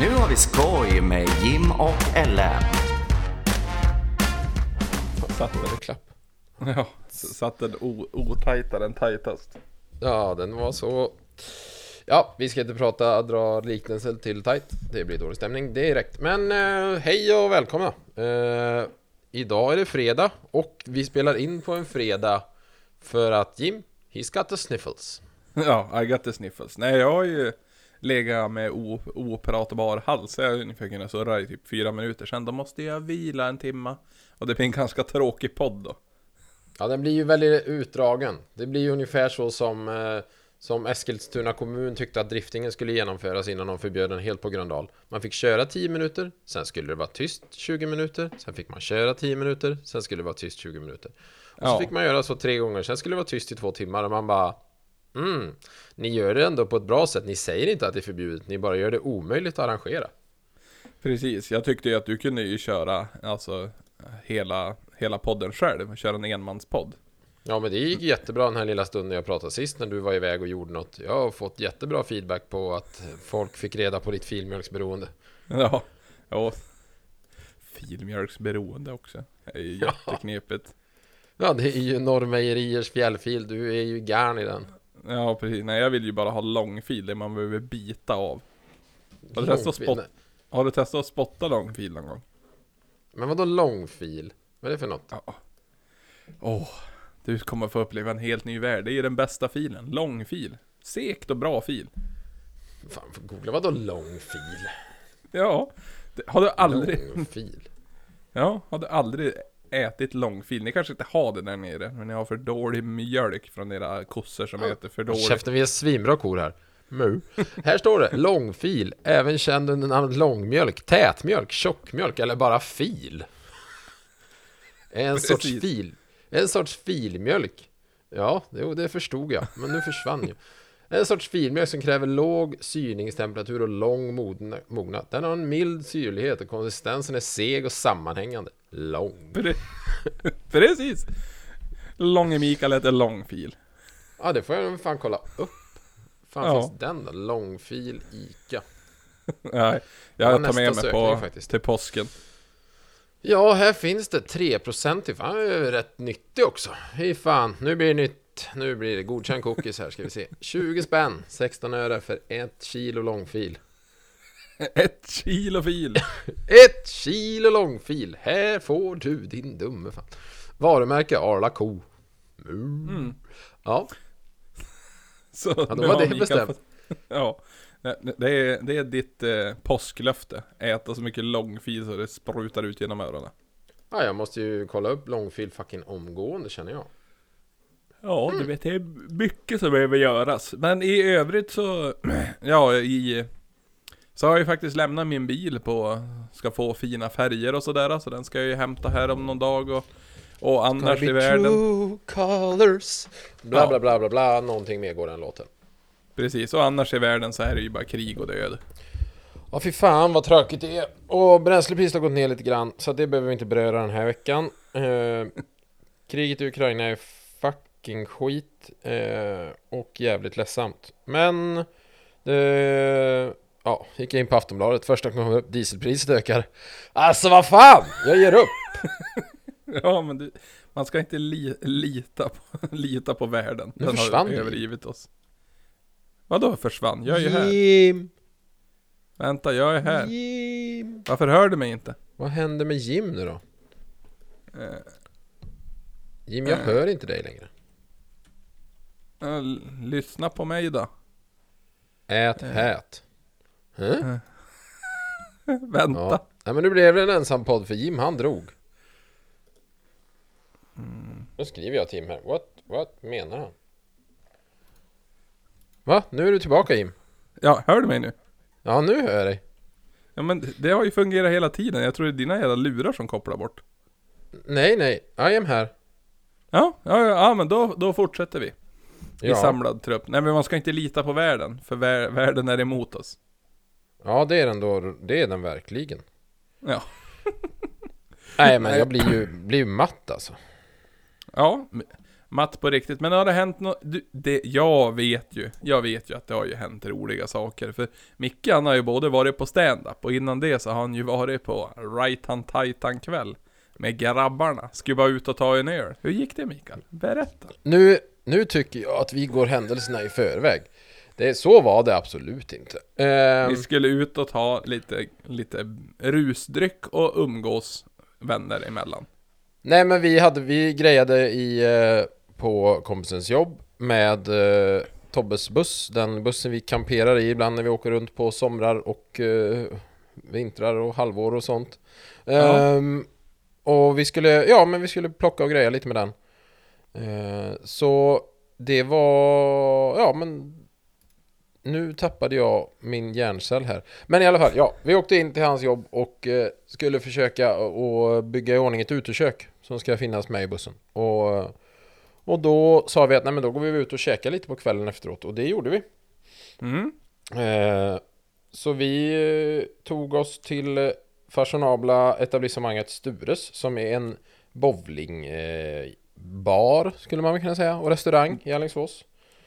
Nu har vi skoj med Jim och Ellen. Satt den i klapp? Ja, satt den otajtare än tajtast. Ja, den var så... Ja, vi ska inte prata, dra liknelser till tight. Det blir dålig stämning direkt. Men eh, hej och välkomna! Eh, idag är det fredag och vi spelar in på en fredag för att Jim, he's got the sniffles. Ja, I got the sniffles. Nej, jag har ju legat med opratbar hals. Jag har ungefär kunnat surra i typ fyra minuter sedan. Då måste jag vila en timma. Och det blir en ganska tråkig podd då. Ja, den blir ju väldigt utdragen. Det blir ju ungefär så som, eh, som Eskilstuna kommun tyckte att driftingen skulle genomföras innan de förbjöd den helt på Gröndal. Man fick köra 10 minuter, sen skulle det vara tyst 20 minuter, sen fick man köra 10 minuter, sen skulle det vara tyst 20 minuter. Och så Ja. fick man göra så tre gånger, sen skulle det vara tyst i två timmar och man bara Mm, ni gör det ändå på ett bra sätt. Ni säger inte att det är förbjudet, ni bara gör det omöjligt att arrangera. Precis, jag tyckte ju att du kunde ju köra alltså hela, hela podden själv. Köra en enmanspodd. Ja men det gick jättebra den här lilla stunden jag pratade sist när du var iväg och gjorde något. Jag har fått jättebra feedback på att folk fick reda på ditt filmjölksberoende. Ja, och filmjölksberoende också. Det är ju Ja. jätteknepigt. Ja det är ju Norrmejeriers fjällfil, du är ju garn i den. Ja, precis. Nej, jag vill ju bara ha långfil, det man behöver bita av. Har du testat att spotta? Har du testat att spotta långfil någon gång? Men vadå långfil? Vad är det för något? Ja. Åh, du kommer få uppleva en helt ny värld. Det är ju den bästa filen. Långfil. Sekt och bra fil. Fan, googla vadå långfil? Ja. Det, har du aldrig... Långfil? Ja, har du aldrig ätit långfil? Ni kanske inte har det där nere, men ni har för dålig mjölk från era kossor som äter för dåligt. Käften, vi är svinbra kor här. Mu. Här står det långfil, även känd under namnet långmjölk, tätmjölk, tjockmjölk eller bara fil. En sorts fil. En sorts filmjölk. Ja, det förstod jag, men nu försvann ju. En sorts filmjölk som kräver låg syrningstemperatur och lång mogna- mognad. Den har en mild syrlighet och konsistensen är seg och sammanhängande. Lång. Pre- Precis! Långe Mikael äter långfil. Ja, det får jag nog fan kolla upp. Fan Ja. finns den då? Långfil ICA. Nej, jag tar med mig på, faktiskt. till påsken. Ja, här finns det 3% i. Fan, rätt nyttig också. Fy fan, nu blir det Nu blir det godkänd cookies här, ska vi se. 20 spänn, 16 öre för ett kilo långfil. Ett kilo fil! Ett kilo långfil! Här får du din dumme fan. Varumärke Arla Ko. Mm. Ja, Så ja, då var det bestämt. Ja, det är, det är ditt eh, påsklöfte. Äta så mycket långfil så det sprutar ut genom öronen. Ja, jag måste ju kolla upp långfil fucking omgående känner jag. Ja, du vet, det är mycket som behöver göras. Men i övrigt så, ja, i... Så har jag ju faktiskt lämnat min bil på, ska få fina färger och sådär, så den ska jag ju hämta här om någon dag och, och annars i världen. True colors. Bla Ja. bla bla bla bla, någonting mer går den låten. Precis, och annars i världen så är det ju bara krig och död. Ja fy fan vad tråkigt det är. Och bränslepriset har gått ner lite grann, så det behöver vi inte beröra den här veckan. Eh, kriget i Ukraina är fucking skit eh, och jävligt ledsamt. Men det... Ja, gick jag in på Aftonbladet, första kom upp, dieselpriset ökar. Alltså vad fan! Jag ger upp! Ja, men du, man ska inte li, lita, på, lita på världen. Den försvann har övergivit oss. Vadå försvann? Jag är ju här. Jim! Vänta, jag är här. Jim! Varför hör du mig inte? Vad händer med Jim nu då? Eh, Jim, jag Eh. hör inte dig längre. Eh, lyssna på mig då. Ät Eh. hät. Huh? Vänta. Ja. Nej men nu blev det en ensam podd för Jim, han drog. Nu skriver jag Tim här. What, what menar han? Va? Nu är du tillbaka Jim? Ja, hör du mig nu? Ja, nu hör jag dig. Ja men det har ju fungerat hela tiden. Jag tror det är dina jävla lurar som kopplar bort. Nej, nej. I am här. Ja, ja, ja, ja men då, då fortsätter vi. I Ja. samlad trupp. Nej men man ska inte lita på världen. För vär, världen är emot oss. Ja, det är den då. Det är den verkligen. Ja. Nej, men jag blir ju, blir ju matt alltså. Ja, matt på riktigt. Men har det hänt något? Jag vet ju, jag vet ju att det har ju hänt roliga saker. För Micke han har ju både varit på stand-up och innan det så har han ju varit på Right Hand Titan kväll. Med grabbarna. Skulle vara ut och ta en öl. Hur gick det Mikael? Berätta. Nu, nu tycker jag att vi går händelserna i förväg. Det, så var det absolut inte. Ehm, Vi skulle ut och ta lite, lite rusdryck och umgås vänner emellan. nej men vi hade, vi grejade i, eh, på kompisens jobb med eh, Tobbes buss, den bussen vi kamperar i ibland när vi åker runt på somrar och eh, vintrar och halvår och sånt. Ja. Ehm, och vi skulle, ja men vi skulle plocka och greja lite med den. Eh, så det var, ja men nu tappade jag min hjärncell här. Men i alla fall, ja, vi åkte in till hans jobb och eh, skulle försöka och bygga i ordning ett utekök som ska finnas med i bussen. Och, och då sa vi att nej men då går vi ut och käkar lite på kvällen efteråt och det gjorde vi. Mm. Eh, så vi tog oss till fashionabla etablissemanget Stures som är en bowlingbar eh, bar, skulle man väl kunna säga och restaurang i Alingsås.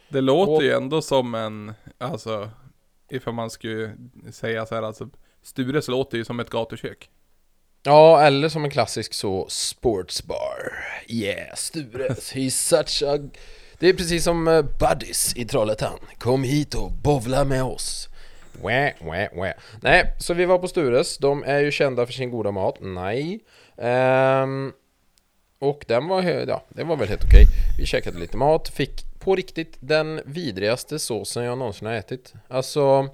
Det låter Och- ju ändå som en, alltså, ifall man skulle säga så här, alltså, Stures låter ju som ett gatukök. Ja, eller som en klassisk så sportsbar. Yeah, Stures, he's such a... Det är precis som uh, Buddies i Trollhättan. Kom hit och bovla med oss. Wä, wä, wä. Nej, så vi var på Stures. De är ju kända för sin goda mat. Nej. Ehm, och den var, ja, den var väl helt okej. Vi käkade lite mat, fick på riktigt den vidrigaste såsen jag någonsin har ätit. Alltså,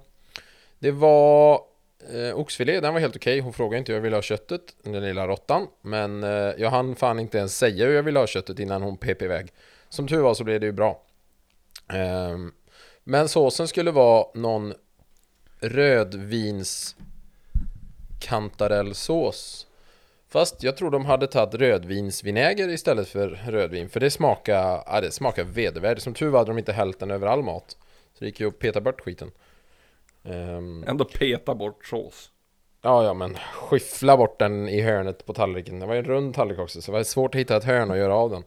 det var eh, oxfilé, den var helt okej. Hon frågade inte hur jag ville ha köttet, den lilla råttan. Men eh, jag hann fan inte ens säga hur jag ville ha köttet innan hon pep iväg. Som tur var så blev det ju bra. Eh, men såsen skulle vara någon rödvins kantarellsås. Fast jag tror de hade tagit rödvinsvinäger istället för rödvin. För det smakar, ja, det smakar vedervärdigt. Som tur var hade de inte hällt den över all mat. Så det gick ju att peta bort skiten. Ehm, Ändå peta bort sås. Ja, ja, men skyffla bort den i hörnet på tallriken. Det var ju en rund tallrik också, så det var svårt att hitta ett hörn och göra av den.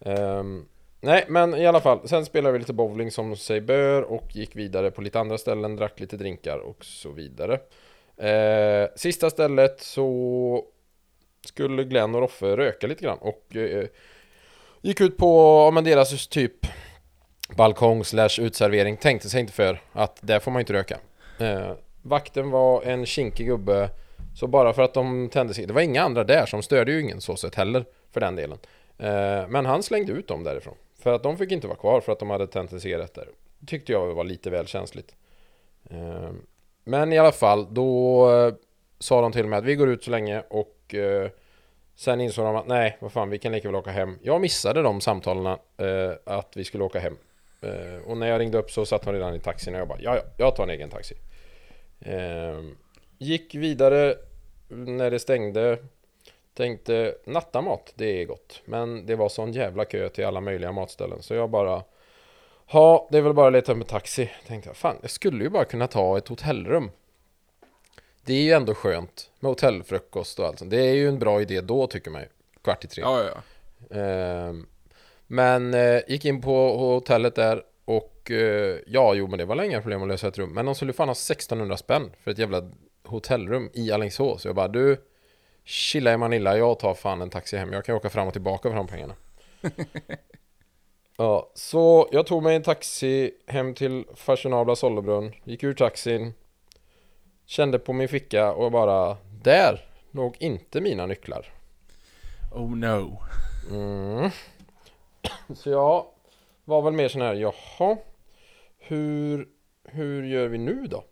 Ehm, nej, men i alla fall. Sen spelade vi lite bowling som sig bör och gick vidare på lite andra ställen, drack lite drinkar och så vidare. Eh, sista stället så skulle Glenn och Roffe röka lite grann och eh, gick ut på ja, men deras typ balkong slash utservering. Tänkte sig inte för att där får man inte röka. Eh, vakten var en kinkig gubbe Så bara för att de tände sig Det var inga andra där som störde ju ingen så sett heller För den delen eh, Men han slängde ut dem därifrån För att de fick inte vara kvar för att de hade tänt en cigarett där Tyckte jag var lite väl känsligt eh, Men i alla fall Då eh, sa de till mig att vi går ut så länge och eh, Sen insåg de att nej, vad fan, vi kan lika väl åka hem. Jag missade de samtalen eh, att vi skulle åka hem. Eh, och när jag ringde upp så satt hon redan i taxin och jag bara, ja, ja, jag tar en egen taxi. Eh, gick vidare när det stängde. Tänkte, nattamat, det är gott. Men det var sån jävla kö till alla möjliga matställen. Så jag bara, ja, det är väl bara att leta upp en taxi. Tänkte jag, fan, jag skulle ju bara kunna ta ett hotellrum. Det är ju ändå skönt med hotellfrukost och allt sånt. Det är ju en bra idé då tycker man ju. Kvart i tre. Ja, ja. Ehm, Men eh, gick in på hotellet där och eh, ja, jo men det var länge problem att lösa ett rum. Men de skulle fan ha 1600 spänn för ett jävla hotellrum i Alingsås. Så jag bara du, chilla i Manilla, jag tar fan en taxi hem. Jag kan åka fram och tillbaka för de pengarna. ja, så jag tog mig en taxi hem till fashionabla Sollebrunn. Gick ur taxin. Kände på min ficka och bara, där låg inte mina nycklar. Oh no. Mm. Så jag var väl mer sån här, jaha, hur, hur gör vi nu då?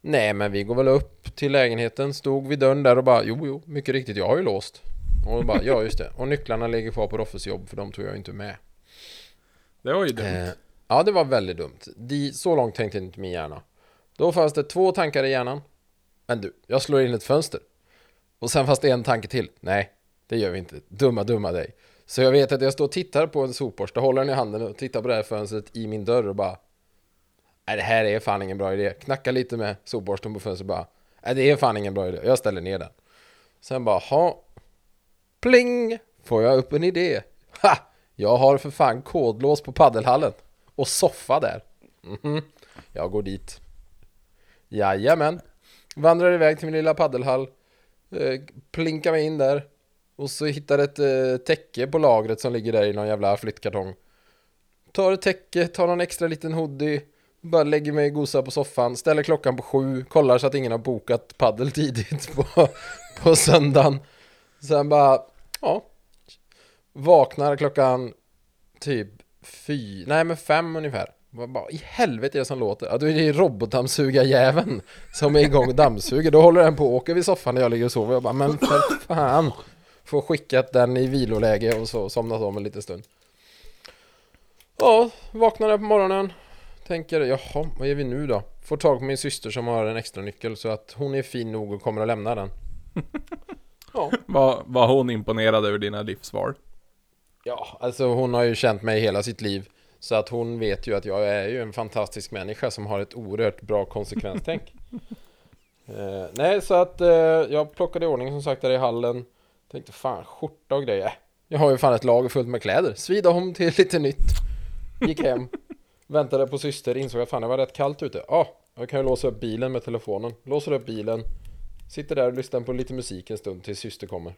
Nej, men vi går väl upp till lägenheten, stod vid dörren där och bara, jo, jo, mycket riktigt, jag har ju låst. Och bara, ja, just det. Och nycklarna ligger kvar på Roffes jobb, för de tog jag inte med. Det var ju dumt. Eh, ja, det var väldigt dumt. De, så långt tänkte inte min hjärna. Då fanns det två tankar i hjärnan. Men du, jag slår in ett fönster. Och sen fanns det en tanke till. Nej, det gör vi inte. Dumma, dumma dig. Så jag vet att jag står och tittar på en sopborste, håller den i handen och tittar på det här fönstret i min dörr och bara Nej, det här är fan ingen bra idé. Knacka lite med sopborsten på fönstret och bara Nej, det är fan ingen bra idé. Jag ställer ner den. Sen bara, ha Pling! Får jag upp en idé. Ha! Jag har för fan kodlås på paddelhallen och soffa där. Mhm. Jag går dit. Jajamän. Vandrar iväg till min lilla paddelhall. Eh, plinkar mig in där. Och så hittar ett eh, täcke på lagret som ligger där i någon jävla flyttkartong. Tar ett täcke, tar någon extra liten hoodie. Bara lägger mig och gosar på soffan. Ställer klockan på sju. Kollar så att ingen har bokat paddel tidigt på, på söndagen. Sen bara, ja. Vaknar klockan typ fy, nej men fem ungefär. Vad bara, i helvete är det som låter? Ja, då är det robotdammsugarjäveln som är igång och dammsuger. Då håller den på och åker vid soffan när jag ligger och sover. Jag bara, men för fan. Får skickat den i viloläge och så somnat om en liten stund. Ja, vaknar på morgonen. Tänker, jaha, vad gör vi nu då? Får tag på min syster som har en extra nyckel så att hon är fin nog och kommer att lämna den. Ja. Var, var hon imponerad över dina livsval? Ja, alltså hon har ju känt mig hela sitt liv. Så att hon vet ju att jag är ju en fantastisk människa som har ett oerhört bra konsekvenstänk. eh, nej, så att eh, jag plockade i ordning som sagt där i hallen. Tänkte fan, skjorta och grejer. Jag har ju fan ett lager fullt med kläder. Svida om till lite nytt. Gick hem. Väntade på syster, insåg att fan det var rätt kallt ute. Ja, ah, jag kan ju låsa upp bilen med telefonen. Låser upp bilen. Sitter där och lyssnar på lite musik en stund tills syster kommer.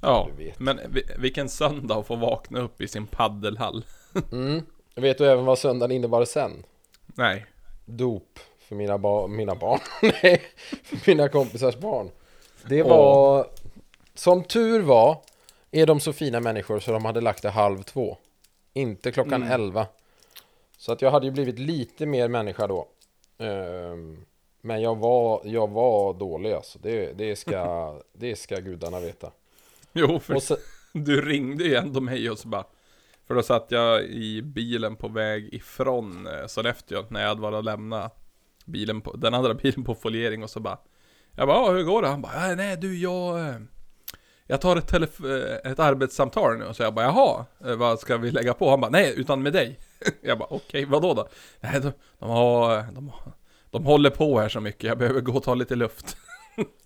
Ja, men vi- vilken söndag att få vakna upp i sin paddelhall. Mm. Vet du även vad söndagen innebar sen? Nej. Dop för mina, ba- mina barn. Nej, för mina kompisars barn. Det var... Som tur var är de så fina människor så de hade lagt det halv två. Inte klockan Mm. elva. Så att jag hade ju blivit lite mer människa då. Ehm, men jag var, jag var dålig alltså. Det, det, ska, det ska gudarna veta. Jo, för sen, du ringde ju ändå mig och så bara För då satt jag i bilen på väg ifrån eh, Sollefteå när jag hade varit och lämnat bilen på, den andra bilen på foliering och så bara Jag bara, "Ja, hur går det? Han bara, "Ja, nej du jag eh, Jag tar ett, telef- eh, ett arbetssamtal nu och så jag bara, jaha, vad ska vi lägga på? Han bara, nej utan med dig Jag bara, okej, vadå då? Nej, de, de har, de, har- de håller på här så mycket, jag behöver gå och ta lite luft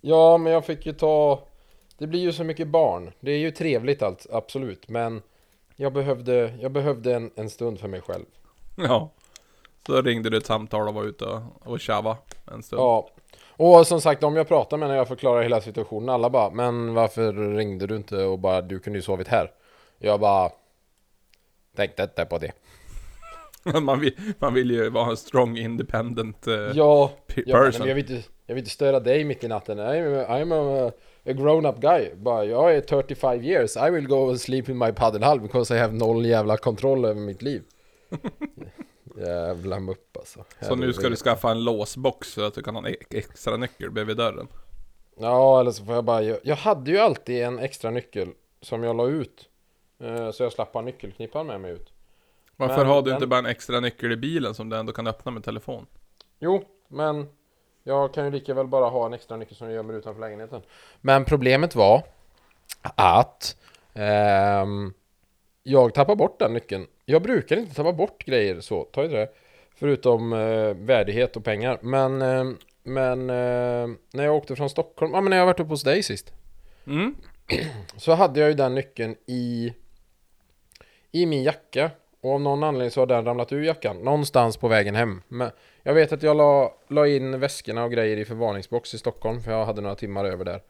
ja, men jag fick ju ta... Det blir ju så mycket barn. Det är ju trevligt allt, absolut. Men jag behövde, jag behövde en, en stund för mig själv. Ja Så ringde du ett samtal och var ute och, och tjava en stund Ja. Och som sagt, om jag pratar med när jag förklarar hela situationen, alla bara Men varför ringde du inte och bara du kunde ju sovit här? Jag bara Tänkte inte på det. man, vill, man vill ju vara en strong independent eh, Ja, pe- ja men person. jag, vill inte, jag vill inte störa dig mitt i natten. I'm, I'm a, a grown up guy. Bara, jag är 35 years. I will go and sleep in my paddelhall because I have noll jävla kontroll över mitt liv. Jävla mupp alltså. Så nu ska du skaffa en låsbox så att du kan ha en extra nyckel bredvid dörren. Ja, eller så får jag bara... Jag, jag hade ju alltid en extra nyckel som jag la ut. Eh, Så jag slapp ha nyckelknippan med mig ut. Varför Men har du den- inte bara en extra nyckel i bilen som du ändå kan öppna med telefon? Jo, men jag kan ju lika väl bara ha en extra nyckel som jag gömmer utanför lägenheten. Men problemet var att ehm, jag tappade bort den nyckeln. Jag brukar inte tappa bort grejer så, ta inte det. Förutom eh, värdighet och pengar. Men, ehm, men eh, när jag åkte från Stockholm, ja men när jag varit uppe hos dig sist. Mm? Så hade jag ju den nyckeln i I min jacka Och av någon anledning så har den ramlat ur jackan Någonstans på vägen hem Men Jag vet att jag la, la in väskorna och grejer i förvarningsbox i Stockholm För jag hade några timmar över där.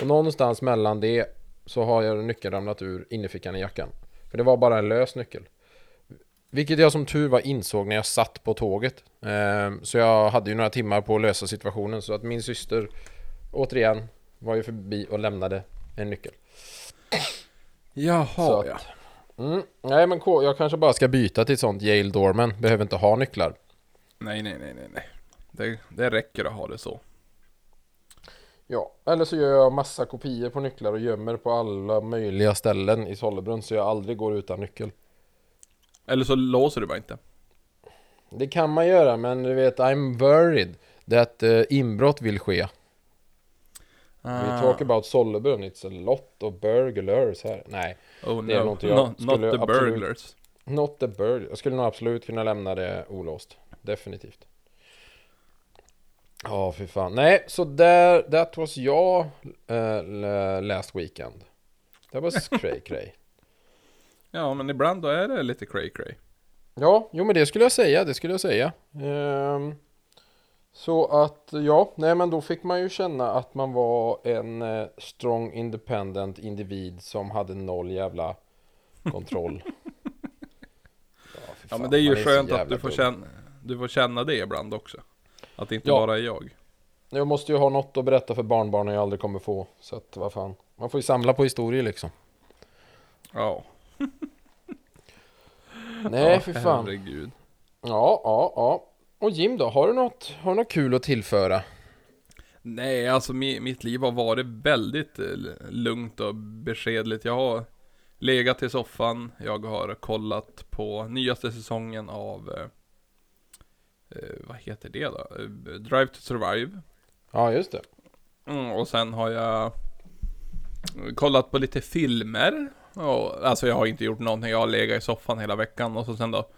Och någonstans mellan det Så har jag nyckeln ramlat ur innerfickan i jackan. För det var bara en lös nyckel. Vilket jag som tur var insåg när jag satt på tåget. Ehm, Så jag hade ju några timmar på att lösa situationen. Så att min syster Återigen Var ju förbi och lämnade en nyckel. Jaha Så att- ja. Mm. Nej men jag kanske bara ska byta till ett sånt Yale Dorman Behöver inte ha nycklar Nej nej nej nej nej. Det, det räcker att ha det så. Ja, eller så gör jag massa kopior på nycklar och gömmer på alla möjliga ställen i Sollebrunn Så jag aldrig går utan nyckel Eller så låser du bara inte. Det kan man göra men du vet I'm worried That uh, inbrott vill ske Ah. We talk about Sollebrunn It's a lot of burglars här Nej, oh, det är no. något jag no, Not the absolut- burglars. not the burg Jag skulle nog absolut kunna lämna det olåst Definitivt Ja, fy fan. Nej, så där, that was jag uh, last weekend. That was cray cray. Ja, men ibland då är det lite cray cray. Ja, jo men det skulle jag säga, det skulle jag säga. Ehm, så att, ja, nej men då fick man ju känna att man var en eh, strong independent individ som hade noll jävla kontroll. ja, fy Ja fan, men det är ju skönt att jävla du får, dum. känna, du får känna det ibland också. Att det inte Ja. bara är jag. Jag måste ju ha något att berätta för barnbarnen jag aldrig kommer få. Så att vad fan. Man får ju samla på historier liksom. Ja. Nej, ja, för fan. Herregud. Ja, ja, ja. Och Jim då? Har du något, har du något kul att tillföra? Nej, alltså mi, mitt liv har varit väldigt eh, lugnt och beskedligt. Jag har legat i soffan, jag har kollat på nyaste säsongen av eh, vad heter det då? Eh, Drive to Survive. Ja, just det. Mm, och sen har jag kollat på lite filmer. Och, alltså jag har inte gjort någonting, jag har legat i soffan hela veckan och så sen då,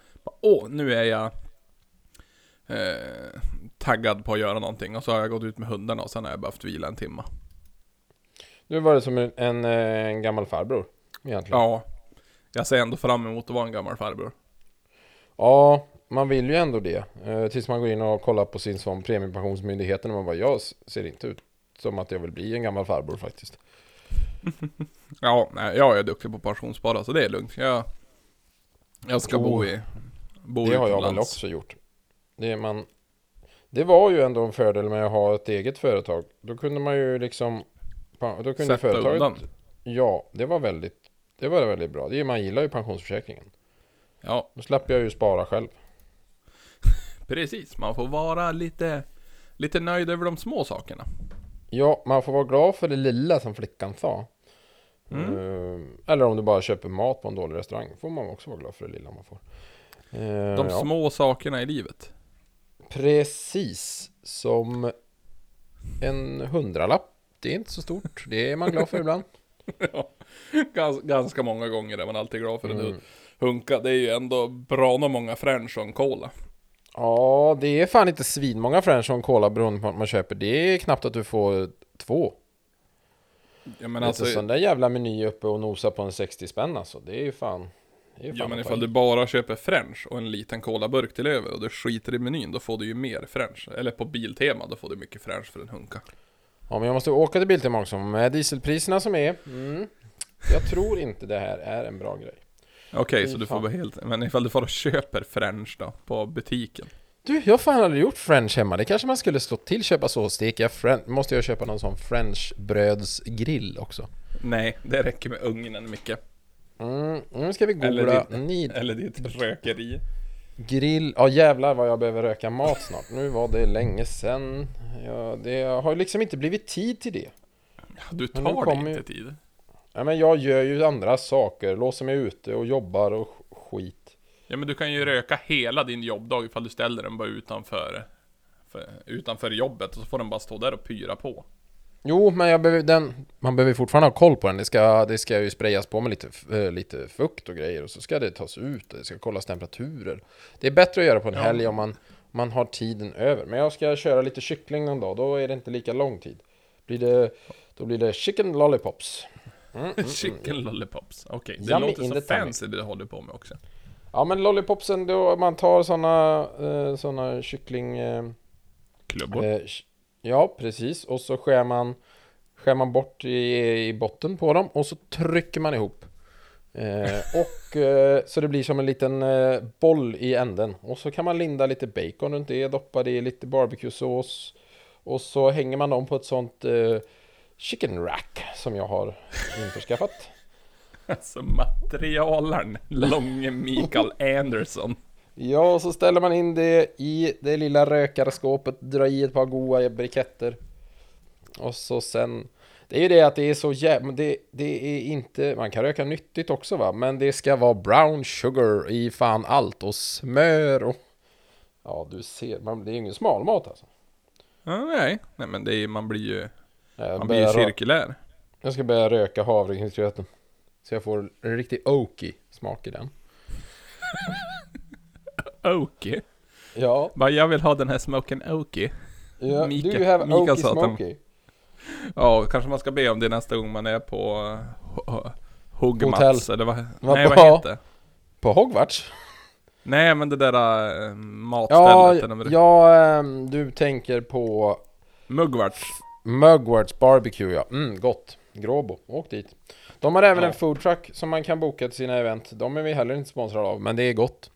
åh nu är jag eh, taggad på att göra någonting. Och så har jag gått ut med hundarna och sen har jag behövt vila en timma. Nu var det som en, en, eh, en gammal farbror. Egentligen. Ja, jag ser ändå fram emot att vara en gammal farbror. Ja, man vill ju ändå det. Eh, tills man går in och kollar på sin sån premiepensionsmyndigheten och man bara, jag ser inte ut som att jag vill bli en gammal farbror faktiskt. Ja, nej, jag är duktig på pensionsspara så det är lugnt. Jag, jag ska bo Oh. i bo det har jag väl också gjort. Det, man, det var ju ändå en fördel med att ha ett eget företag. Då kunde man ju liksom... Då kunde Sätta företaget... undan. Ja, det var väldigt... Det var väldigt bra. Det, man gillar ju pensionsförsäkringen. Ja, Då slapp jag ju spara själv. Precis. Man får vara lite, lite nöjd över de små sakerna. Ja, man får vara glad för det lilla som flickan sa. Mm. Eh, eller om du bara köper mat på en dålig restaurang. får man också vara glad för det lilla man får. Eh, De ja. små sakerna i livet. Precis som en hundralapp. Det är inte så stort. Det är man glad för ibland. Gans, ganska många gånger är man alltid glad för en Mm. hunka. Det är ju ändå bra nog många french en cola. Ja, det är fan inte svinmånga french en cola beroende på vad man köper. Det är knappt att du får två. Ja men alltså, sån där jävla meny uppe och nosa på en 60 spänn alltså. Det är ju fan... Är fan ja men ifall du bara köper french och en liten colaburk till över och du skiter i menyn, då får du ju mer french. Eller på Biltema, då får du mycket french för en hunka. Ja, men jag måste åka till Biltema också. Med dieselpriserna som är. Mm, jag tror inte det här är en bra grej. Okej, Fy så du får vara helt... Men ifall du får och köper french då, på butiken. Du, jag har fan aldrig gjort french hemma. Det kanske man skulle slå till köpa så. Steker jag french. Måste jag köpa någon sån french brödsgrill också? Nej, det räcker med ugnen mycket. Mm, nu ska vi Eller googla. ditt- Need Eller ditt rökeri. grill. Ja jävlar vad jag behöver röka mat snart. Nu var det länge sen. Ja, det har liksom inte blivit tid till det. Du Men nu tar dig ju- inte tid. Ja, men jag gör ju andra saker. Låser mig ute och jobbar och sk- skit. Ja men du kan ju röka hela din jobbdag ifall du ställer den bara utanför för, utanför jobbet och så får den bara stå där och pyra på. Jo, men jag behöver, den, man behöver fortfarande ha koll på den. Det ska, det ska ju sprayas på med lite, eh, lite fukt och grejer och så ska det tas ut och det ska kollas temperaturer. Det är bättre att göra på en Ja. helg om man, man har tiden över. Men jag ska köra lite kyckling någon dag, då är det inte lika lång tid. Blir det, då blir det chicken lollipops. Mm, mm, mm. Chicken lollipops. Okej, det Yummy låter så the tummy. fancy det du håller på med också. Ja men lollipopsen, då man tar såna, eh, såna kyckling... Eh, Klubbor. Eh, ja, precis. Och så skär man, skär man bort i, i botten på dem och så trycker man ihop. Eh, och eh, så det blir som en liten eh, boll i änden. Och så kan man linda lite bacon runt det, doppa det i lite barbecue-sås. Och så hänger man dem på ett sånt chicken rack som jag har införskaffat. Alltså materialen. Långe Mikael Anderson. Ja, och så ställer man in det i det lilla rökarskåpet, drar i ett par goda briketter. Och så sen... Det är ju det att det är så jävla... Det, det är inte... Man kan röka nyttigt också va, men det ska vara brown sugar i fan allt och smör och... Ja, du ser. Man, det är ju ingen smalmat alltså. Ja, nej. nej, men det är, man blir ju Jag, man blir ju cirkulär. jag ska börja röka havregrynsgröten. Så jag får en riktig oaky smak i den. Okej. Ja, Bara jag vill ha den här smoken Oki. ja Mika- du have Mika oaky smoky. Ja, kanske man ska be om det nästa gång man är på uh, Hugmats eller vad? Vad Nej vad bra. heter? På Hogwarts? Nej men det där äh, matstället Ja, eller vad det- ja ehm, du tänker på Mugwarts. Mugwarts Barbecue ja. Mm, gott. Gråbo, åk dit. De har även Ja. en foodtruck som man kan boka till sina event. De är vi heller inte sponsrade av, men det är gott.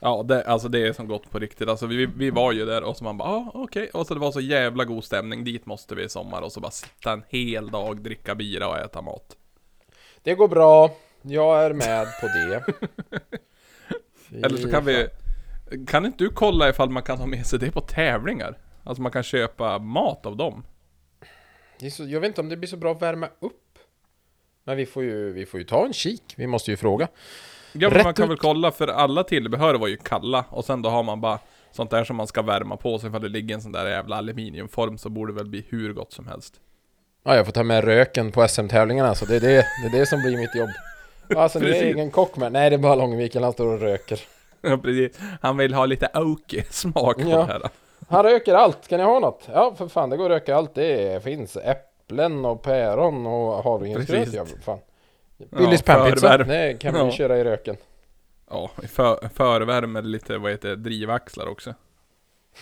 Ja, det, alltså det är som gott på riktigt. Alltså vi, vi var ju där och så man bara, ah, okej. Och så det var så jävla god stämning, dit måste vi i sommar. Och så bara sitta en hel dag, dricka bira och äta mat. Det går bra. Jag är med på det. Eller så kan vi, kan inte du kolla ifall man kan ha med sig det på tävlingar? Alltså man kan köpa mat av dem. Det så, jag vet inte om det blir så bra att värma upp. Men vi får ju, vi får ju ta en kik. Vi måste ju fråga. Ja men man kan ut. väl kolla för alla tillbehör var ju kalla och sen då har man bara sånt där som man ska värma på så ifall det ligger en sån där jävla aluminiumform så borde det väl bli hur gott som helst. Ja, jag får ta med röken på SM-tävlingarna. Så det är det, det är det som blir mitt jobb. Alltså, ni är ingen kock med. Nej, det är bara Långviken. Han står och röker. Ja precis. Han vill ha lite oaky smak på Ja. det här. Han röker allt. Ska ni ha något? Ja, för fan, det går att röka allt. Det finns äpplen och päron och havregrynsgröt. Ja, för fan. Billys Ja. Det kan vi Ja. köra i röken. Ja, för, förvärme lite, vad heter det, drivaxlar också.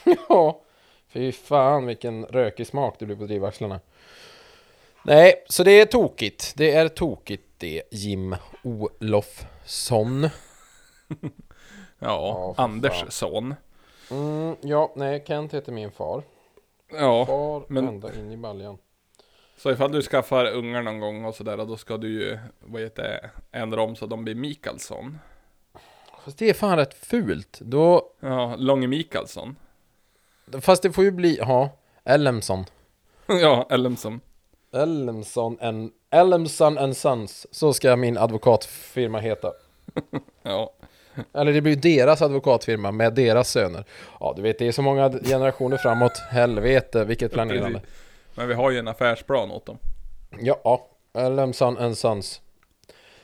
Ja, fy fan vilken rökig smak det blir på drivaxlarna. Nej, så det är tokigt. Det är tokigt det, Jim Olofsson. Ja, Ja, för Anders fan. son. Mm, ja, nej, Kent heter min far. Ja, Far men- ända in i baljan. så ifall du skaffar ungar någon gång och sådär, då ska du ju, vad heter det, ändra om så de blir Mikaelsson. Fast det är fan rätt fult. Då, Ja, Långe Mikaelsson. fast det får ju bli, ja, Ellemsson. ja, Ellemsson. Ellemsson and, Ellemsson and Sons. Så ska min advokatfirma heta. Ja, Eller det blir deras advokatfirma med deras söner. Ja, du vet, det är så många generationer framåt. Helvete, vilket planerande. Men vi har ju en affärsplan åt dem. Ja, Ellemsson and Sons.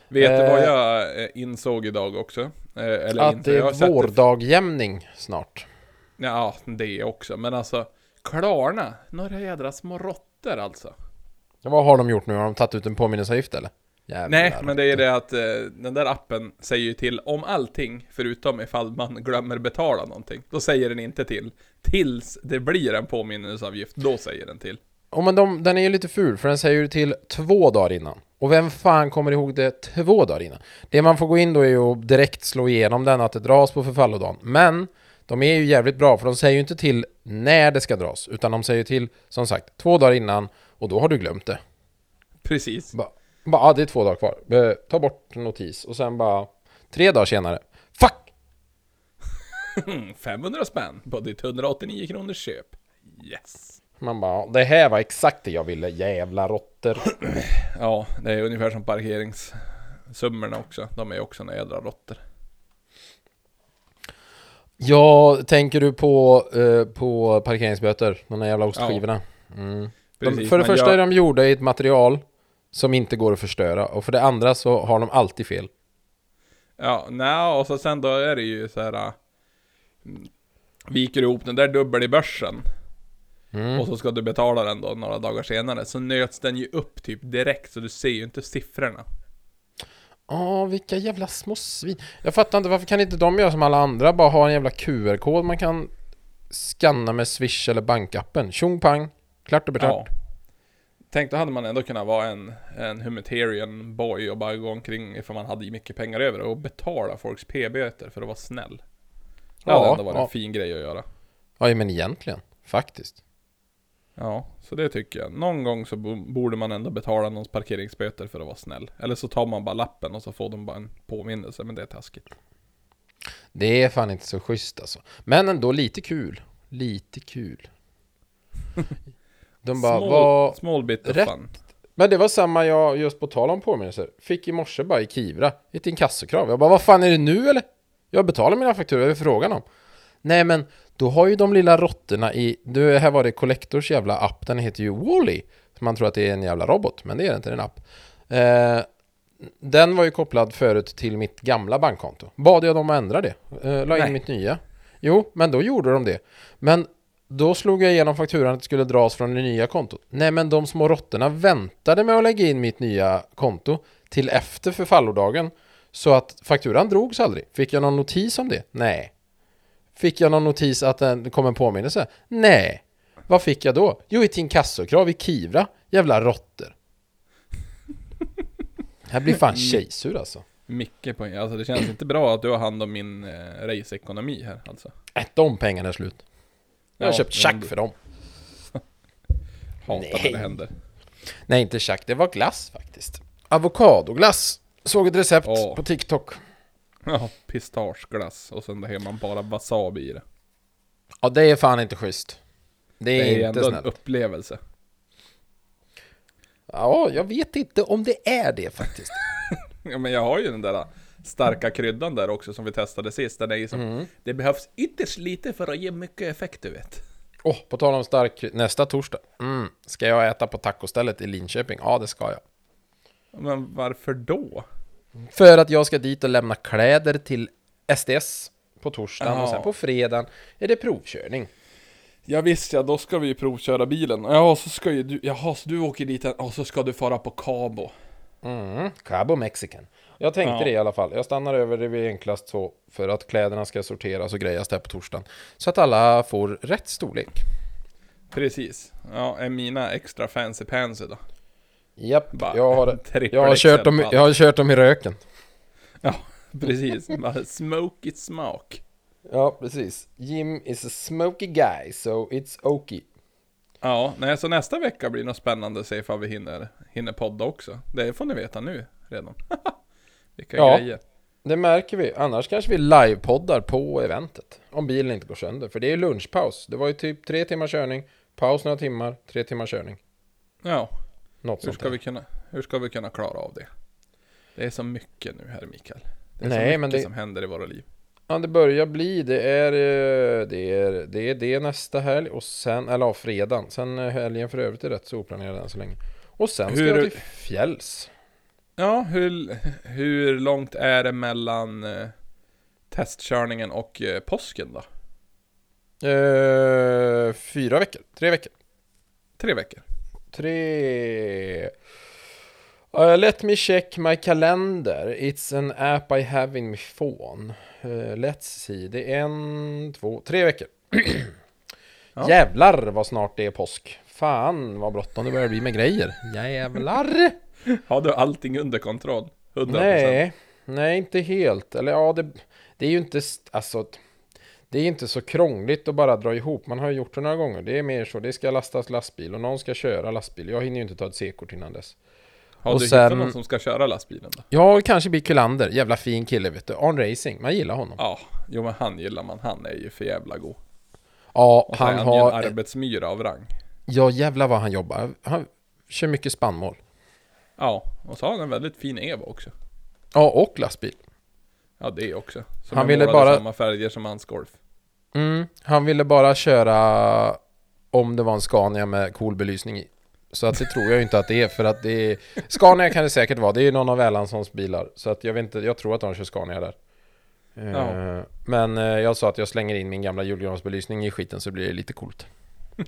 Vet du vad Eh, jag eh, insåg idag också? Eh, Eller Att inte, det är vårdagjämning snart. Ja, det också. Men alltså, Klarna, några jädra små råttor alltså. Vad har de gjort nu? Har de tagit ut en påminnelseavgift eller? Jävlar. Nej, men det är det att eh, den där appen säger ju till om allting, förutom ifall man glömmer betala någonting. Då säger den inte till. Tills det blir en påminnelseavgift, då säger den till. Oh, men de, den är ju lite ful, för den säger ju till två dagar innan. Och vem fan kommer ihåg det två dagar innan? Det man får gå in då är ju att direkt slå igenom den, att det dras på förfallodagen. Men de är ju jävligt bra, för de säger ju inte till när det ska dras, utan de säger till, som sagt, två dagar innan, och då har du glömt det. Precis. Bara, bara ah, det är två dagar kvar. Eh, ta bort notis, och sen bara, tre dagar senare, fuck! 500 spänn på ditt 189 kronors köp. Yes. Man bara, det här var exakt det jag ville, jävla råttor. Ja, det är ungefär som parkeringssummorna också. De är också några jädra råttor. Ja, tänker du på, eh, på parkeringsböter? De där jävla ostskivorna? Mm. De, Precis, för det första jag- är de gjorda i ett material som inte går att förstöra. Och för det andra så har de alltid fel. Ja, nej, och så sen då är det ju så här. äh, Viker ihop den där dubbel i börsen Mm. och så ska du betala den då några dagar senare så nöts den ju upp typ direkt så du ser ju inte siffrorna. Ja, vilka jävla små svin. Jag fattar inte, varför kan inte de göra som alla andra? Bara ha en jävla QR-kod man kan scanna med Swish eller bankappen. Tjong pang, klart och Ja. Tänk då hade man ändå kunnat vara en, en humanitarian boy och bara gå omkring ifall man hade mycket pengar över och betala folks p-böter för att vara snäll. Det hade Ja, ändå varit ja. en fin grej att göra. Ja, men egentligen. Faktiskt. Ja, så det tycker jag. Någon gång så bo- borde man ändå betala någons parkeringsböter för att vara snäll. Eller så tar man bara lappen och så får de bara en påminnelse, men det är taskigt. Det är fan inte så schysst alltså. Men ändå lite kul. Lite kul. De bara, small, vad... small bit rätt. fun. Men det var samma jag, just på tal om påminnelser, fick i morse bara i Kivra, ett inkassokrav. Jag bara, vad fan är det nu eller? Jag betalar mina fakturor, vad är frågan om? Nej men, då har ju de lilla råttorna i, du, här var det Collectors jävla app, den heter ju Wally. Man tror att det är en jävla robot, men det är det inte, det är en app. Eh, den var ju kopplad förut till mitt gamla bankkonto. Bad jag dem att ändra det, eh, la in Nej. mitt nya. Jo, men då gjorde de det. Men då slog jag igenom fakturan att det skulle dras från det nya kontot. Nej, men de små råttorna väntade med att lägga in mitt nya konto till efter förfallodagen. Så att fakturan drogs aldrig. Fick jag någon notis om det? Nej. Fick jag någon notis att den kom en påminnelse? Nej. Vad fick jag då? Jo, ett inkassokrav i Kivra. Jävla råttor. Här blir fan tjejsur alltså. Mycket poäng. Alltså det känns inte bra att du har hand om min eh, raceekonomi här alltså. Äh, de pengarna är slut. Jag har Ja, köpt tjack för dem. Hatar Nej. när det händer. Nej, inte tjack. Det var glass faktiskt. Avokadoglass. Såg ett recept Åh. på TikTok. Ja, pistageglass och sen har man bara wasabi i det. Ja, det är fan inte schysst. Det är, Det är inte ändå en snällt. upplevelse. Ja, jag vet inte om det är det faktiskt. Ja, men jag har ju den där starka kryddan där också som vi testade sist. Den är ju som, Mm. Det behövs ytterst lite för att ge mycket effekt du vet. Åh, på tal om stark nästa torsdag. Mm. Ska jag äta på tacostället i Linköping? Ja, det ska jag. Men varför då? För att jag ska dit och lämna kläder till SDS på torsdagen och Jaha. sen på fredagen är det provkörning. Ja visst ja, då ska vi ju provköra bilen. Ja, så ska ju du, jaha, så du åker dit och så ska du fara på Cabo. Mm, Cabo Mexican. Jag tänkte Ja. det i alla fall. Jag stannar över det vid enklast så för att kläderna ska sorteras och grejas där på torsdagen. Så att alla får rätt storlek. Precis. Ja, är mina extra fancy pansy då? Japp, Bara jag har, jag, har kört dem, jag har kört dem i röken. Ja, precis. Smoky smak. Ja, precis. Jim is a smoky guy, so it's okay. Ja, nej, så nästa vecka blir nog spännande att se ifall vi hinner, hinner podda också. Det får ni veta nu redan. Vilka Ja. grejer. Det märker vi. Annars kanske vi livepoddar på eventet. Om bilen inte går sönder. För det är lunchpaus. Det var ju typ tre timmar körning. Paus några timmar. Tre timmar körning. Ja, Något hur ska, vi kunna, hur ska vi kunna klara av det? Det är så mycket nu här Mikael. Det är Nej, så mycket men det- som händer i våra liv. Ja, det börjar bli. Det är eh, det, är, det, är det nästa helg. Och sen, eller ja, fredagen. Sen helgen för övrigt är rätt så oplanerad än så länge. Och sen ska Hur- jag till fjälls. Ja, hur, hur långt är det mellan eh, testkörningen och eh, påsken då? Eh, fyra veckor. Tre veckor. Tre veckor? Tre... Uh, let me check my calendar. It's an app I have in my phone. Uh, let's see. Det är en, två, tre veckor. Ja. Jävlar vad snart det är påsk. Fan vad bråttom det börjar bli med grejer. Jävlar! Har du allting under kontroll? 100%? Nej, nej inte helt. Eller ja, det, det är ju inte, alltså, det är inte så krångligt att bara dra ihop. Man har ju gjort det några gånger. Det är mer så, det ska lastas lastbil och någon ska köra lastbil. Jag hinner ju inte ta ett C-kort innan dess. Har och du sen- hittat någon som ska köra lastbilen då? Ja, kanske blir Kullander. Jävla fin kille vet du. On Racing, man gillar honom. Ja, jo men han gillar man. Han är ju för jävla god. Ja, Och han han ju en har... arbetsmyra av rang. Ja, jävlar vad han jobbar. Han kör mycket spannmål. Ja, och så har han en väldigt fin Evo också. Ja, och lastbil. Ja, det också. Som Han ville bara- samma färger som hans Golf. Mm, han ville bara köra om det var en Scania med cool belysning i. Så att det tror jag inte att det är för att det är... Scania kan det säkert vara, det är ju någon av Erlandssons bilar. Så att jag vet inte, jag tror att de kör Scania där. Eh, Ja. Men eh, jag sa att jag slänger in min gamla julgransbelysning i skiten så blir det lite coolt.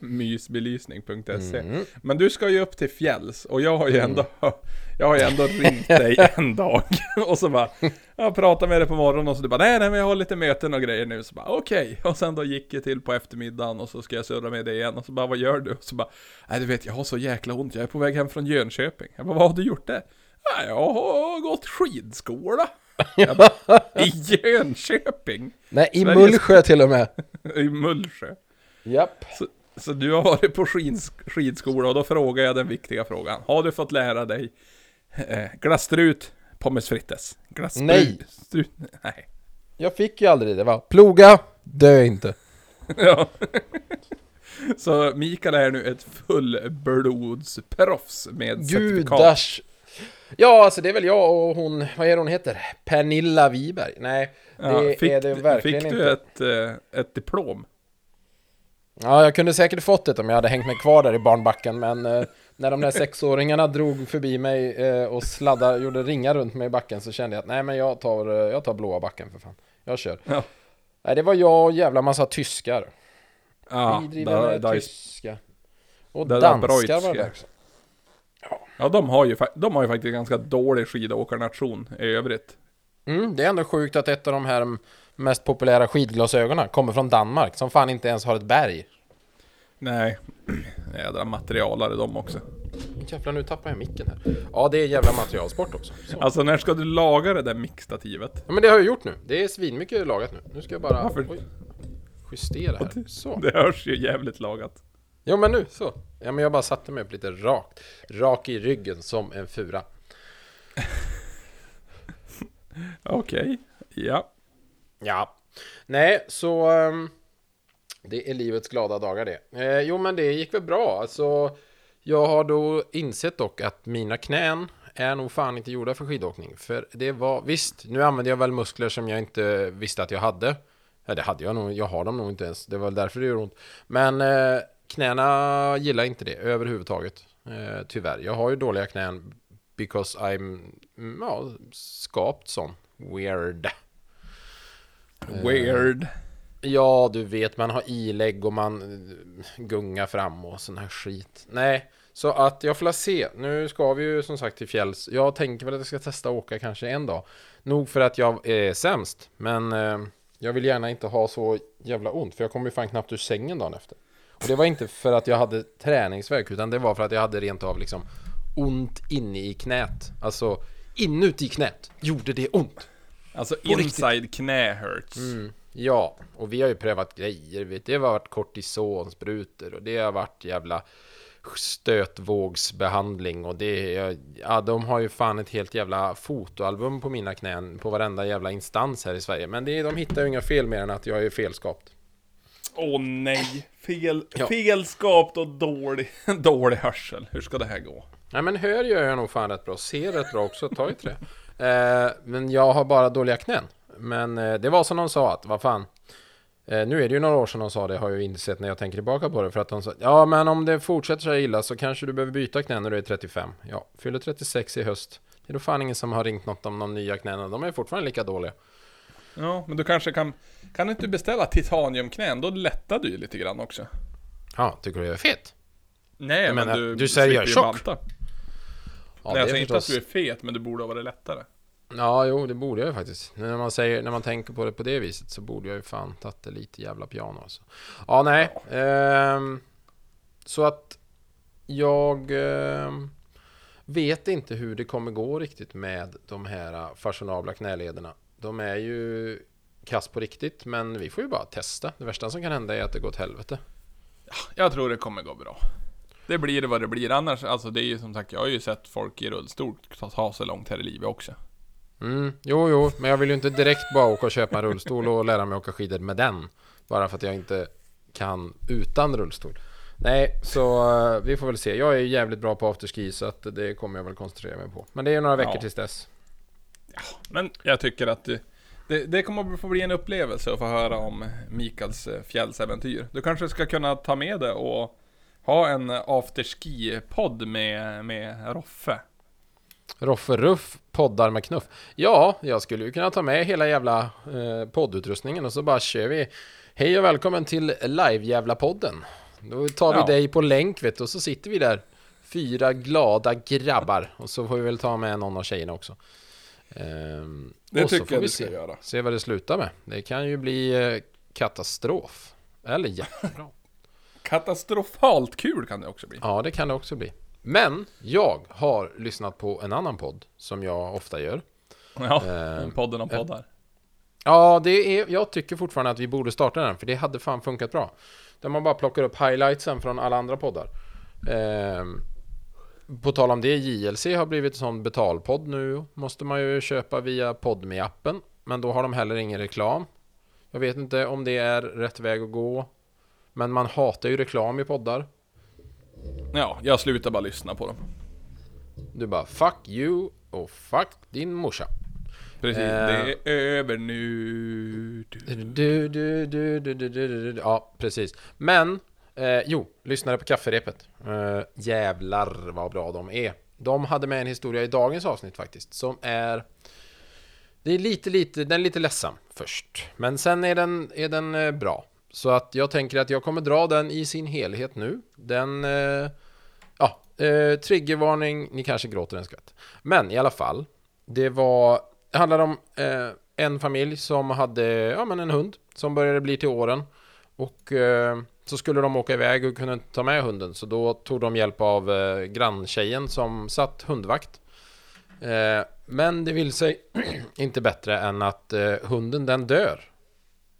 Mysbelysning.se Mm. Men du ska ju upp till fjälls och jag har ju ändå Jag har ju ändå ringt dig en dag Och så bara Jag pratade med dig på morgonen och så du bara nej nej men jag har lite möten och grejer nu Så bara okej Och sen då gick jag till på eftermiddagen och så ska jag surra med dig igen och så bara vad gör du? Och så bara Nej du vet jag har så jäkla ont Jag är på väg hem från Jönköping Jag bara vad har du gjort där? "Nej, jag har gått skidskola bara, I Jönköping? Nej, i Mullsjö till och med. I Mullsjö Japp. Så du har varit på skids, skidskola och då frågar jag den viktiga frågan. Har du fått lära dig eh, glasstrut, pommes frites? Glasstrut, Nej. Strut, nej. Jag fick ju aldrig det va? Ploga, dö inte. Ja. Så Mikael är nu ett fullblodsproffs med certifikat. Gudars... Ja, alltså det är väl jag och hon, vad är hon heter? Pernilla Wiberg? Nej, det Ja, fick, är det verkligen fick inte. du ett, eh, ett diplom? Ja, jag kunde säkert fått det om jag hade hängt mig kvar där i barnbacken, men eh, när de där sexåringarna drog förbi mig eh, och sladdade, gjorde ringar runt mig i backen så kände jag att nej men jag tar, eh, jag tar blåa backen för fan. Jag kör. Ja. Nej, det var jag och jävla massa tyskar. Ja, Vidriga med da, da, tyska. Och där danskar var det också. Ja. Ja, de har ju, de har ju faktiskt ganska dålig skidåkarnation i övrigt. Mm, det är ändå sjukt att ett av de här mest populära skidglasögonen kommer från Danmark, som fan inte ens har ett berg. Nej, jädra materialare de också. Jävlar, nu tappar jag micken här. Ja, det är jävla materialsport också. Så. Alltså när ska du laga det där mixstativet? Ja, men det har jag gjort nu. Det är svinmycket lagat nu. Nu ska jag bara Varför? oj, justera här. Så. Det hörs ju jävligt lagat. Ja, men nu så. Ja, men jag bara satte mig upp lite rakt. Rak i ryggen som en fura. Okej, ja. Ja. Nej, så... um, det är livets glada dagar det. Eh, jo, men det gick väl bra. Alltså, jag har då insett dock att mina knän är nog fan inte gjorda för skidåkning. För det var, visst, nu använder jag väl muskler som jag inte visste att jag hade. Ja, det hade jag nog, jag har dem nog inte ens. Det var väl därför det gör ont. Men eh, knäna gillar inte det överhuvudtaget. Eh, tyvärr. Jag har ju dåliga knän because I'm, ja, skapt sån. Weird. Eh, weird. Ja, du vet, man har ilägg och man eh, gungar fram och sån här skit. Nej, så att jag får la se. Nu ska vi ju som sagt till fjälls. Jag tänker väl att jag ska testa att åka kanske en dag. Nog för att jag är sämst, men eh, jag vill gärna inte ha så jävla ont, för jag kommer ju fan knappt ur sängen dagen efter. Och det var inte för att jag hade träningsvärk, utan det var för att jag hade rent av liksom ont inne i knät. Alltså, inuti knät gjorde det ont. Alltså inside knä hurts. Mm, ja, och vi har ju prövat grejer. Vet. Det har varit kortisonsprutor och det har varit jävla stötvågsbehandling och det ja, de har ju fan ett helt jävla fotoalbum på mina knän på varenda jävla instans här i Sverige. Men det, de hittar ju inga fel mer än att jag är felskapt. Åh nej, fel, Ja. felskapt och dålig, dålig hörsel. Hur ska det här gå? Nej men hör gör jag nog fan rätt bra, ser rätt bra också, ta i trä. Eh, men jag har bara dåliga knän. Men eh, det var som de sa att, vad fan. Eh, nu är det ju några år sedan de sa det, har jag insett när jag tänker tillbaka på det. För att de sa, ja men om det fortsätter så här illa så kanske du behöver byta knän när du är 35. Ja, fyller 36 i höst. Det är då fan ingen som har ringt något om de nya knäna, de är fortfarande lika dåliga. Ja, men du kanske kan... Kan du inte beställa titaniumknän? Då lättar du ju lite grann också. Ja, tycker du jag är fet? Nej, men menar, du... du säger jag är ju tjock. banta. Ja, Nej, jag det säger är inte att förstås- du är fet, men du borde ha varit lättare. Ja, jo, det borde jag ju faktiskt. När man, säger, när man tänker på det på det viset så borde jag ju fan tagit det lite jävla piano alltså. Ja, nej. ehm, så att jag ehm, vet inte hur det kommer gå riktigt med de här fashionabla knälederna. De är ju kass på riktigt, men vi får ju bara testa. Det värsta som kan hända är att det går åt helvete. Jag tror det kommer gå bra. Det blir vad det blir. Annars, alltså det är ju som sagt, jag har ju sett folk i rullstol ta, sig långt här i livet också. Mm, jo, jo, men jag vill ju inte direkt bara åka och köpa en rullstol och lära mig åka skidor med den. Bara för att jag inte kan utan rullstol. Nej, så eh, vi får väl se. Jag är ju jävligt bra på afterski så att det kommer jag väl koncentrera mig på. Men det är ju några veckor Ja. tills dess. Men jag tycker att det, det, det kommer att få bli en upplevelse att få höra om Mikaels eh, fjällsäventyr. Du kanske ska kunna ta med det och ha en afterski-podd med, med Roffe. Roffe Ruff poddar med knuff. Ja, jag skulle ju kunna ta med hela jävla eh, poddutrustningen och så bara kör vi. Hej och välkommen till live-jävla-podden. Då tar vi Ja. dig på länk vet du, och så sitter vi där. Fyra glada grabbar. Och så får vi väl ta med någon av tjejerna också. Ehm, Det och så tycker får jag vi du ska se, göra. se vad det slutar med. Det kan ju bli eh, katastrof. Eller jättebra. Katastrofalt kul kan det också bli. Ja, det kan det också bli. Men jag har lyssnat på en annan podd som jag ofta gör. Ja, Eh, podden om poddar. Ja, det är, jag tycker fortfarande att vi borde starta den, för det hade fan funkat bra. Där man bara plockar upp highlightsen från alla andra poddar. Ehm, på tal om det, JLC har blivit en sån betalpodd nu. Måste man ju köpa via podme appen Men då har de heller ingen reklam. Jag vet inte om det är rätt väg att gå. Men man hatar ju reklam i poddar. Ja, jag slutar bara lyssna på dem. Du bara 'fuck you' och 'fuck din morsa' Precis, Eh. det är över nu. Du, du, du, du, du, du, du, du. Ja, precis. Men, eh, jo, lyssnare på kafferepet. Eh, jävlar vad bra de är. De hade med en historia i dagens avsnitt faktiskt, som är... Det är lite, lite, den är lite ledsam först. Men sen är den, är den eh, bra. Så att jag tänker att jag kommer dra den i sin helhet nu. Den... Eh, ja, eh, triggervarning, ni kanske gråter en skvätt. Men i alla fall, det var, det handlade om eh, en familj som hade, ja men en hund som började bli till åren. Och eh, så skulle de åka iväg och kunde inte ta med hunden, så då tog de hjälp av eh, granntjejen som satt hundvakt. Eh, men det vill sig inte bättre än att eh, hunden den dör.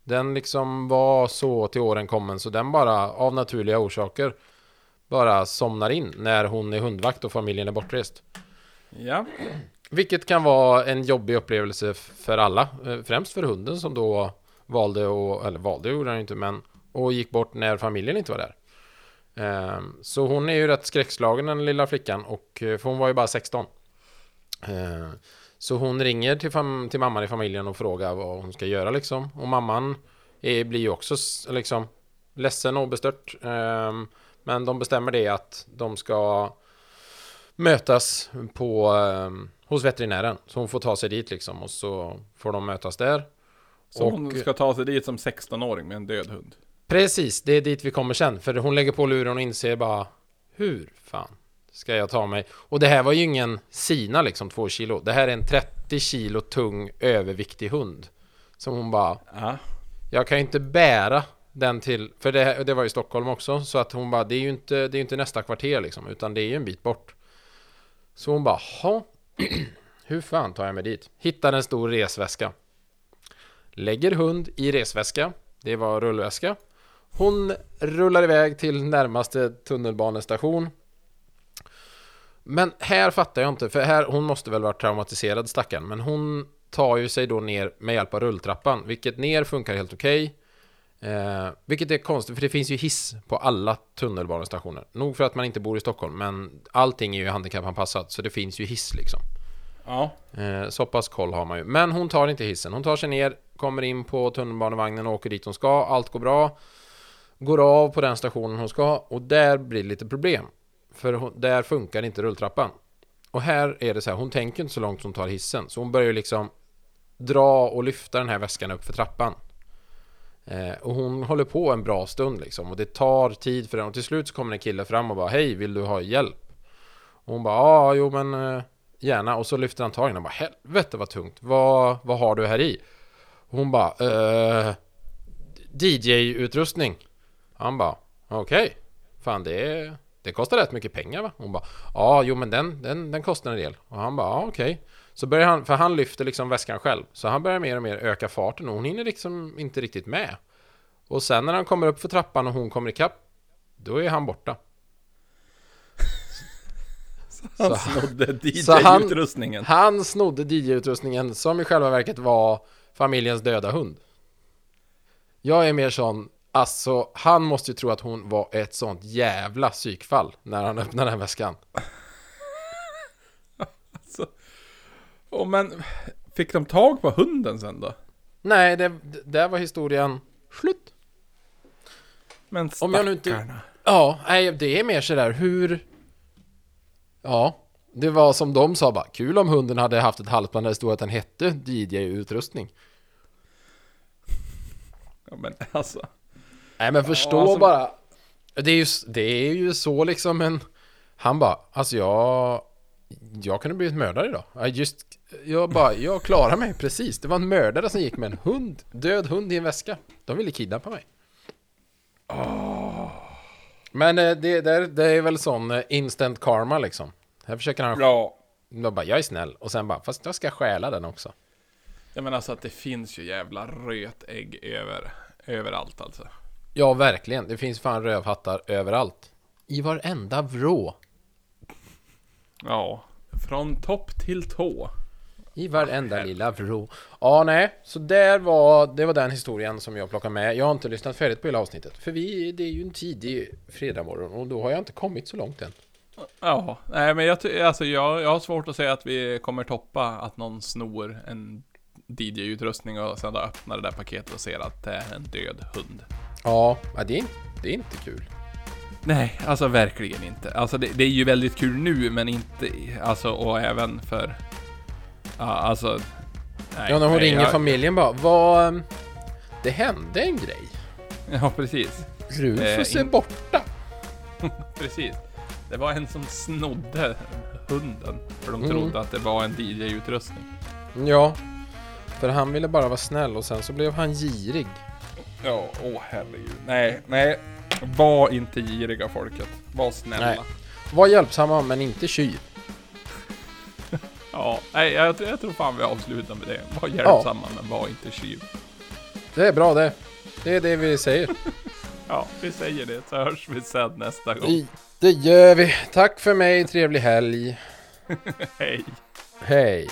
Den liksom var så till åren kommen så den bara av naturliga orsaker bara somnar in när hon är hundvakt och familjen är bortrest. Ja. Vilket kan vara en jobbig upplevelse för alla. eh, Främst för hunden som då valde och eller valde gjorde han inte men och gick bort när familjen inte var där. Ehm, Så hon är ju rätt skräckslagen den lilla flickan och eh, för hon var ju bara 16. Så hon ringer till, fam- till mamman i familjen och frågar vad hon ska göra liksom. Och mamman är, blir ju också liksom ledsen och bestört. Ehm, Men de bestämmer det att de ska mötas på, ehm, hos veterinären. Så hon får ta sig dit liksom och så får de mötas där. Så Och- hon ska ta sig dit som 16-åring med en död hund. Precis, det är dit vi kommer sen. För hon lägger på luren och inser bara Hur fan ska jag ta mig? Och det här var ju ingen Sina liksom, två kilo. Det här är en 30 kilo tung överviktig hund. Som hon bara Ja. Jag kan ju inte bära den till För det, det var ju Stockholm också Så att hon bara Det är ju inte, det är inte nästa kvarter liksom Utan det är ju en bit bort Så hon bara ha Hur fan tar jag mig dit? Hittar en stor resväska Lägger hund i resväska Det var rullväska Hon rullar iväg till närmaste tunnelbanestation Men här fattar jag inte För här, hon måste väl vara traumatiserad stackaren Men hon tar ju sig då ner med hjälp av rulltrappan Vilket ner funkar helt okej Eh, vilket är konstigt, för det finns ju hiss på alla tunnelbanestationer. Nog för att man inte bor i Stockholm, men allting är ju handikappanpassat, så det finns ju hiss liksom. Ja. Eh, så pass koll har man ju. Men hon tar inte hissen. Hon tar sig ner, kommer in på tunnelbanevagnen och åker dit hon ska. Allt går bra. Går av på den stationen hon ska och där blir det lite problem. För hon, där funkar inte rulltrappan. Och här är det så här, hon tänker inte så långt som hon tar hissen. Så hon börjar ju liksom dra och lyfta den här väskan upp för trappan. Eh, och hon håller på en bra stund liksom. Och det tar tid för den. Och till slut så kommer en kille fram och bara Hej, vill du ha hjälp? Och hon bara Ja, jo men eh, Gärna. Och så lyfter han tag i den och bara Helvete vad tungt. Vad, vad har du här i? Och hon bara eh, DJ-utrustning. Han bara Okej. Fan det, är det kostar rätt mycket pengar va? Hon bara Ja, jo men den, den, den kostar en del. Och han bara Ja, okej. Så börjar han, för han lyfter liksom väskan själv. Så han börjar mer och mer öka farten och hon hinner liksom inte riktigt med. Och sen när han kommer upp för trappan och hon kommer ikapp, då är han borta. Han Så- snodde så han- DJ-utrustningen. Han snodde DJ-utrustningen som i själva verket var familjens döda hund. Jag är mer sån, alltså han måste ju tro att hon var ett sånt jävla psykfall när han öppnade den väskan. Oh, men fick de tag på hunden sen då? Nej, det, det, där var historien slut. Men Om jag nu inte- stackarna. Ja, nej, det är mer sådär hur... Ja, det var som de sa bara, kul om hunden hade haft ett halsband där det stod att den hette DJ-utrustning. Ja, men alltså. Nej men förstå alltså- bara. Det är, ju, det är ju så liksom en... Han bara, alltså jag... Jag kunde blivit mördare idag. Just... Jag bara, jag klarar mig precis. Det var en mördare som gick med en hund. Död hund i en väska. De ville kidnappa mig. Men eh, det, det, är, det är väl sån eh, instant karma liksom. Här försöker han... Ja. Jag bara, jag är snäll. Och sen bara, fast jag ska stjäla den också. Jag menar alltså att det finns ju jävla rötägg över, överallt alltså. Ja, verkligen. Det finns fan rövhattar överallt. I varenda vrå. Ja. Från topp till tå. I varenda lilla vrå. Ja, nej. Så där var, det var den historien som jag plockade med. Jag har inte lyssnat färdigt på hela avsnittet. För vi, det är ju en tidig fredagmorgon och då har jag inte kommit så långt än. Ja, nej men jag, alltså, jag, jag har svårt att säga att vi kommer toppa att någon snor en DJ-utrustning och då öppnar det där paketet och ser att det är en död hund. Ja, det, är, det är inte kul. Nej, alltså verkligen inte. Alltså det, det är ju väldigt kul nu, men inte, alltså och även för, ja alltså. Nej, Ja, när hon nej, ringer jag, familjen bara, vad... ehm, Det hände en grej. Ja, precis. Rufus Eh, är in- borta. Precis. Det var en som snodde hunden. För de Mm. trodde att det var en DJ-utrustning. Ja, för han ville bara vara snäll och sen så blev han girig. Ja, åh herregud. Nej, nej. Var inte giriga folket. Var snälla. Nej. Var hjälpsamma men inte tjuv. Ja, nej, jag, jag tror fan vi avslutar med det. Var hjälpsamma men var inte tjuv. Det är bra det. Det är det vi säger. Ja, vi säger det så hörs vi sen nästa gång. I- Det gör vi. Tack för mig, trevlig helg. Hej. Hej.